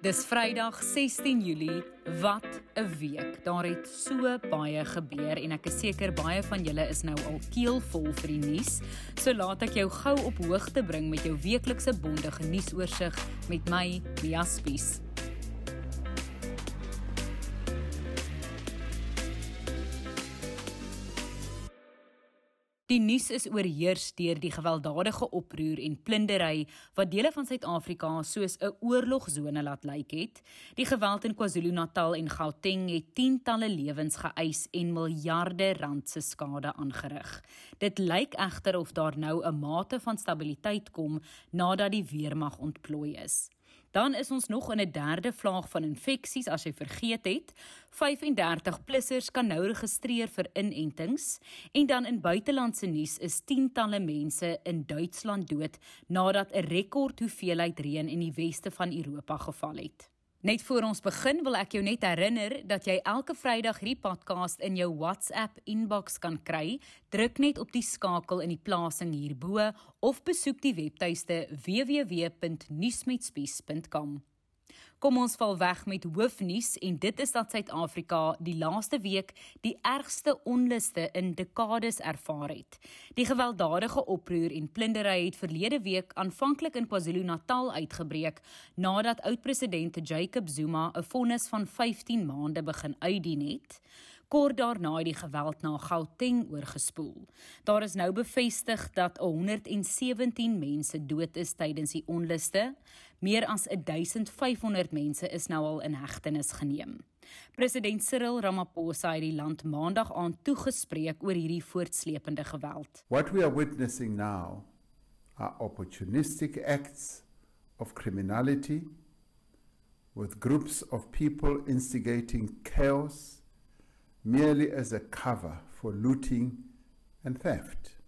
Dis Vrydag 16 Julie. Wat 'n week. Daar het so baie gebeur en ek is seker baie van julle is nou al keelvol vir die nuus. So laat ek jou gou op hoogte bring met jou weeklikse bondige nuusoorseig met my, Mia Spies. Die nuus is oorheers deur die gewelddadige oproer en plundering wat dele van Suid-Afrika soos 'n oorlogsone laat lyk het. Die geweld in KwaZulu-Natal en Gauteng het tientalle lewens geëis en miljarde rand se skade aangerig. Dit lyk egter of daar nou 'n mate van stabiliteit kom nadat die weermag ontplooi is. Dan is ons nog in 'n derde vlaag van infeksies as jy vergeet het. 35-plussers kan nou registreer vir inentings en dan in buitelandse nuus is tientalle mense in Duitsland dood nadat 'n rekord hoeveelheid reën in die weste van Europa geval het. Net voor ons begin wil ek jou net herinner dat jy elke Vrydag hierdie podcast in jou WhatsApp inbox kan kry. Druk net op die skakel in die plasing hierbo of besoek die webtuiste www.nuusmetspies.com. Kom ons val weg met hoofnuus en dit is dat Suid-Afrika die laaste week die ergste onluste in dekades ervaar het. Die gewelddadige oproer en plundering het verlede week aanvanklik in KwaZulu-Natal uitgebreek nadat oud-president Jacob Zuma 'n vonnis van 15 maande begin uitdien het. Kort daarna het die geweld na Gauteng oorgespoel. Daar is nou bevestig dat 117 mense dood is tydens die onluste. Meer as 1500 mense is nou al in hegtenis geneem. President Cyril Ramaphosa het die land Maandag aan toegespreek oor hierdie voortsleepende geweld. What we are witnessing now are opportunistic acts of criminality with groups of people instigating chaos merely as a cover for looting and theft.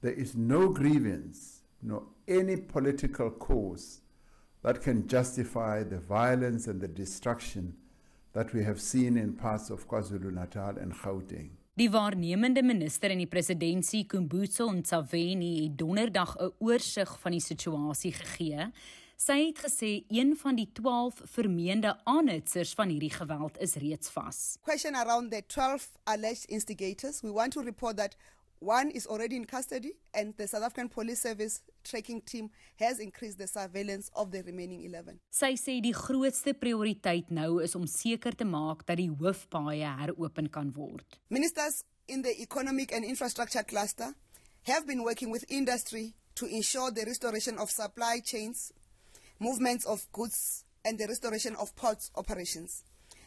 There is no grievance nor any political cause that can justify the violence and the destruction that we have seen in parts of KwaZulu-Natal and Gauteng. Die waarnemende minister in die presidentskap, Kumbutso Ntshavheni, het donderdag 'n oorsig van die situasie gegee Sy het gesê een van die 12 vermeende aanhitsers van hierdie geweld is reeds vas. Question around the 12 alleged instigators. We want to report that one is already in custody and the South African Police Service tracking team has increased the surveillance of the remaining 11. Sy sê die grootste prioriteit nou is om seker te maak dat die hoofpaaie heropen kan word. Ministers in the economic and infrastructure cluster have been working with industry to ensure the restoration of supply chains movements of goods, and the restoration of port operations.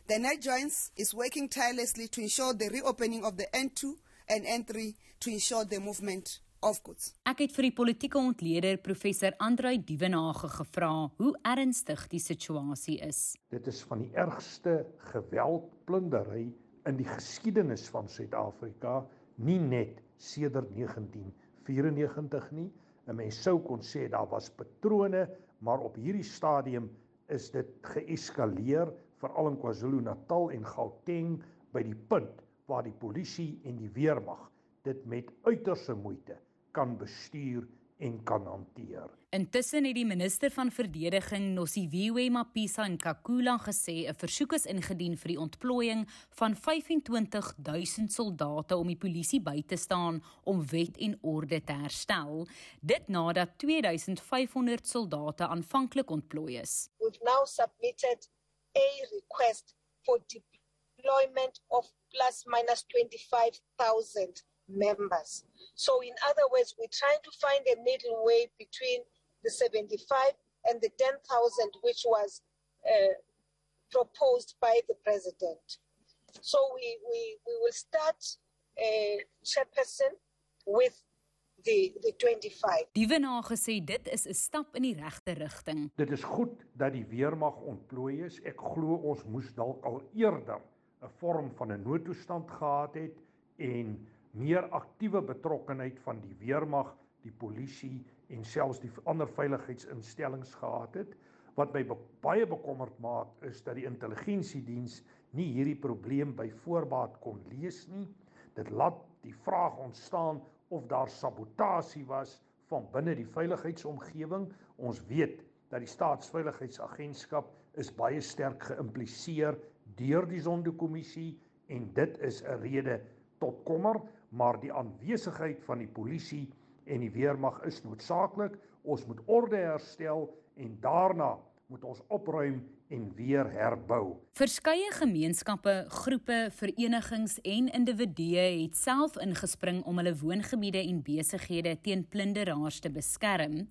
The Net Joints is working tirelessly to ensure the reopening of the N2 and N3 to ensure the movement of goods. Ek het vir die politieke ontleder professor Andrei Dievenage gevra hoe ernstig die situasie is. Dit is van die ergste geweldplundery in die geskiedenis van Suid-Afrika, nie net sedert 1994 nie. 'n Mens sou kon sê daar was patrone maar op hierdie stadium is dit geeskaleer veral in KwaZulu-Natal en Gauteng by die punt waar die polisie en die weermag dit met uiterste moeite kan bestuur en kan hanteer. Intussen het die minister van verdediging Nosiviwe Mapisa in Kakula gesê 'n versoek is ingedien vir die ontplooiing van 25000 soldate om die polisie by te staan om wet en orde te herstel, dit nadat 2500 soldate aanvanklik ontplooi is. We've now submitted a request for deployment of plus minus 25000 members. So, in other words, we're trying to find a middle way between the 75 and the 10,000, which was uh, proposed by the president. So, we, we, we will start a chairperson with die die 25. Die wenaar gesê dit is 'n stap in die regte rigting. Dit is goed dat die weermag ontplooi is. Ek glo ons moes dalk al eerder 'n vorm van 'n noodtoestand gehad het en meer aktiewe betrokkenheid van die weermag, die polisie en selfs die ander veiligheidsinstellings gehad het. Wat my baie bekommerd maak is dat die intelligensiediens nie hierdie probleem by voorbaat kon lees nie. Dit laat die vraag ontstaan of daar sabotasie was van binne die veiligheidsomgewing. Ons weet dat die staatsveiligheidsagentskap is baie sterk geïmpliseer deur die Zondo-kommissie en dit is 'n rede tot kommer, maar die aanwesigheid van die polisie en die weermag is noodsaaklik. Ons moet orde herstel en daarna moet ons opruim en weer herbou. Verskeie gemeenskappe, groepe, verenigings en individue het self ingespring om hulle woongebiede en besighede teen plunderaars te beskerm.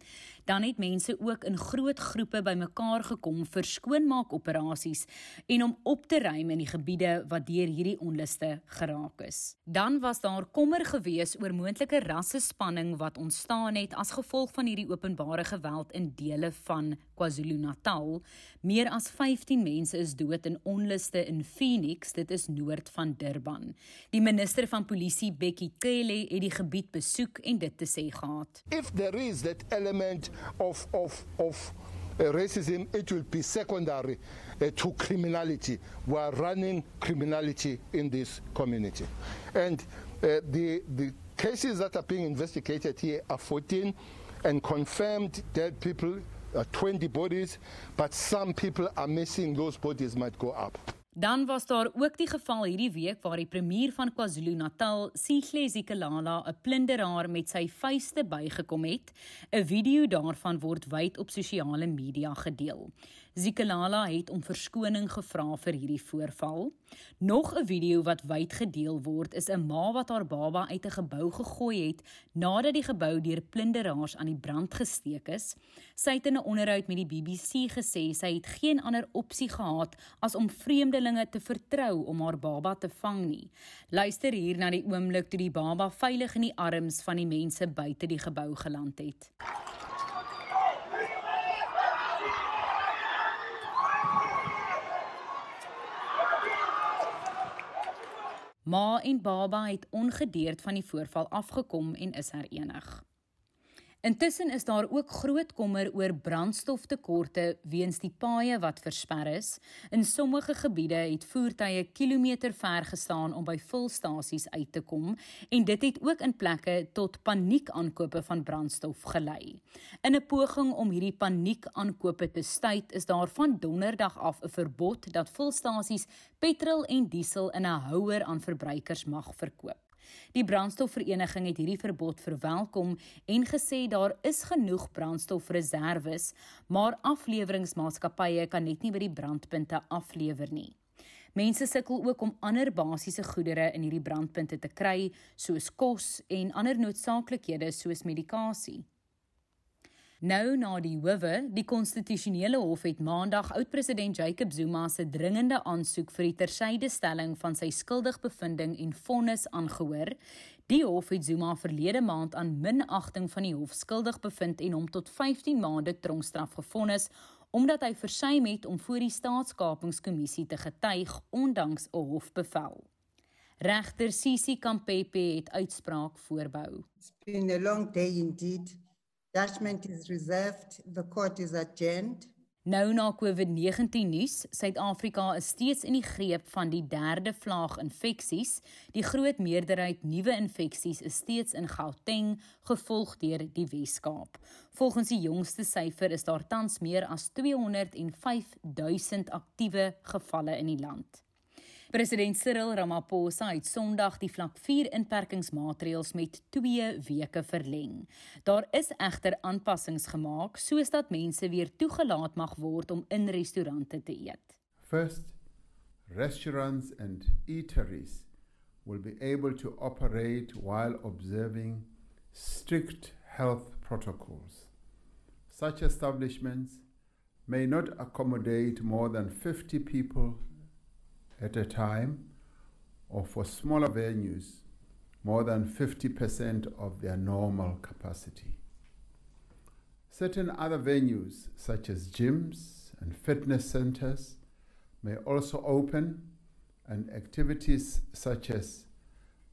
Dan het mense ook in groot groepe bymekaar gekom vir skoonmaakoperasies en om op te ruim in die gebiede wat deur hierdie onluste geraak is. Dan was daar kommer gewees oor moontlike rassespanning wat ontstaan het as gevolg van hierdie openbare geweld in dele van KwaZulu-Natal. Meer as 15 mense is dood in onluste in Phoenix, dit is noord van Durban. Die minister van polisie, Bekkie Cele, het die gebied besoek en dit te sê gehad. If there is that element of of of uh, racism it will be secondary uh, to criminality we are running criminality in this community and uh, the the cases that are being investigated here are 14 and confirmed dead people uh, 20 bodies, but some people are missing those bodies might go up. Dan was daar ook die geval hierdie week waar die premier van KwaZulu-Natal, Sihle Zikalala, 'n plunderaar met sy vuiste bygekom het. 'n Video daarvan word wyd op sosiale media gedeel. Zikalala het om verskoning gevra vir hierdie voorval. Nog 'n video wat wyd gedeel word is 'n ma wat haar baba uit 'n gebou gegooi het nadat die gebou deur plunderaars aan die brand gesteek is. Sy het in 'n onderhoud met die BBC gesê sy het geen ander opsie gehad as om vreemdelinge te vertrou om haar baba te vang nie. Luister hier na die oomblik toe die baba veilig in die arms van die mense buite die gebou geland het. Ma en baba het ongedeerd van die voorval afgekom en is herenig. Intussen is daar ook groot kommer oor brandstoftekorte weens die paaie wat versper is. In sommige gebiede het voertuie kilometer ver gestaan om by volstasies uit te kom en dit het ook in plekke tot paniekaankope van brandstof gelei. In 'n poging om hierdie paniekaankope te staai, is daar van donderdag af 'n verbod dat volstasies petrol en diesel in 'n houer aan verbruikers mag verkoop. Die brandstofvereniging het hierdie verbod verwelkom en gesê daar is genoeg brandstofreserwes, maar afleweringsmaatskappye kan net nie by die brandpunte aflewer nie. Mense sukkel ook om ander basiese goedere in hierdie brandpunte te kry, soos kos en ander noodsaaklikhede soos medikasie. Nou na die howe, die konstitusionele hof het maandag oud-president Jacob Zuma se dringende aansoek vir die tersydestelling van sy skuldigbevindings en vonnis aangehoor. Die hof het Zuma verlede maand aan minagting van die hof skuldig bevind en hom tot 15 maande tronkstraf gevonnis omdat hy versuim het om voor die staatskapingskommissie te getuig ondanks 'n hofbevel. Regter Sisi Kampepe het uitspraak voorbehou. It's been a long day indeed. Judgment is reserved. The court is adjourned. Nou na COVID-19 nuus, Suid-Afrika is steeds in die greep van die derde vlaag infeksies. Die groot meerderheid nuwe infeksies is steeds in Gauteng, gevolg deur die Wes-Kaap. Volgens die jongste syfer is daar tans meer as 205 000 aktiewe gevalle in die land. President Cyril Ramaphosa het Sondag die vlak 4 inperkingsmaatreëls met 2 weke verleng. Daar is egter aanpassings gemaak soos dat mense weer toegelaat mag word om in restaurante te eet. First, restaurants and eateries will be able to operate while observing strict health protocols. Such establishments may not accommodate more than 50 people at a time, or for smaller venues, more than 50% of their normal capacity. Certain other venues, such as gyms and fitness centers, may also open, and activities such as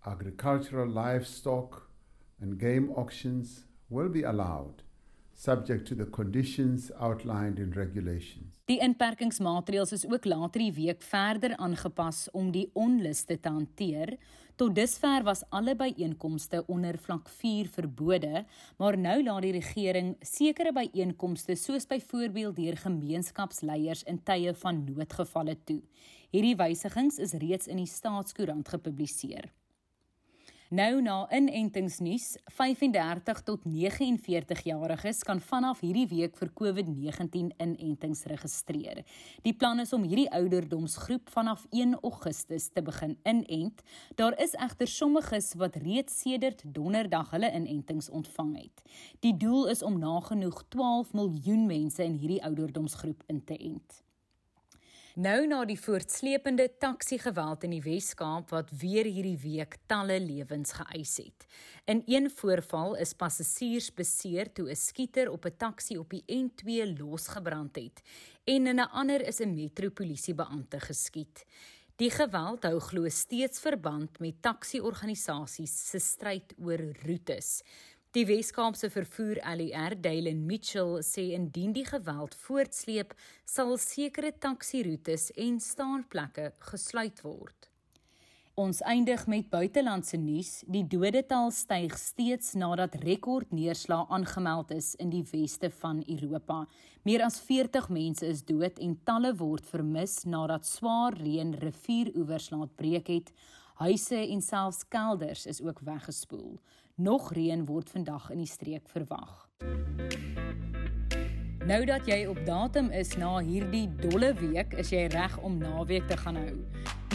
agricultural livestock and game auctions will be allowed. Subject to the conditions outlined in regulations. Die inperkingsmaatreëls is ook later die week verder aangepas om die onluste te hanteer. Tot dusver was alle byeenkomste onder vlak 4 verbode, maar nou laat die regering sekere byeenkomste soos byvoorbeeld deur gemeenskapsleiers in tye van noodgevalle toe. Hierdie wysigings is reeds in die staatskoerant gepubliseer. Nou na inentingsnuus, 35 tot 49 jariges kan vanaf hierdie week vir COVID-19 inentings registreer. Die plan is om hierdie ouderdomsgroep vanaf 1 Augustus te begin inent. Daar is egter sommiges wat reeds sedert Donderdag hulle inentings ontvang het. Die doel is om nagenoeg 12 miljoen mense in hierdie ouderdomsgroep in te ent. Nou na die voortsleepende taxi-geweld in die Wes-Kaap wat weer hierdie week talle lewens geëis het. In een voorval is passasiers beseer toe 'n skieter op 'n taxi op die N2 losgebrand het en in 'n ander is 'n metropolisiebeampte geskiet. Die geweld hou glo steeds verband met taxi-organisasies se stryd oor roetes. Die Weskaapse vervoer ALR Dylan Mitchell sê indien die geweld voortsleep, sal sekere taksiroetes en staanplekke gesluit word. Ons eindig met buitelandse nuus. Die dodetal styg steeds nadat rekordneerslae aangemeld is in die weste van Europa. Meer as 40 mense is dood en talle word vermis nadat swaar reën rivieroewers laat breek het. Huise en selfs kelders is ook weggespoel. Nog reën word vandag in die streek verwag. Nou dat jy op datum is na hierdie dolle week, is jy reg om naweek te gaan hou.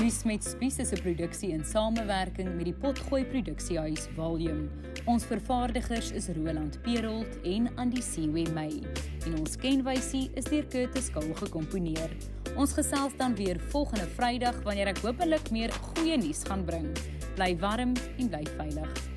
Nuus met Spies is 'n produksie in samewerking met die Potgooi Produksiehuis Volume. Ons vervaardigers is Roland Perolt en Andy Siwe May. En ons kenwysie is deur Curtis Kaul gekomponeer. Ons gesels dan weer volgende Vrydag wanneer ek hopelik meer goeie nuus gaan bring. Bly warm en bly veilig.